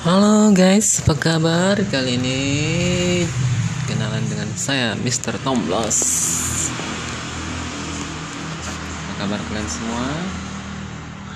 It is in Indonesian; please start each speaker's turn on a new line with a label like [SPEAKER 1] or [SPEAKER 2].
[SPEAKER 1] Halo guys, apa kabar? Kali ini kenalan dengan saya Mr. Tomblos. Apa kabar kalian semua?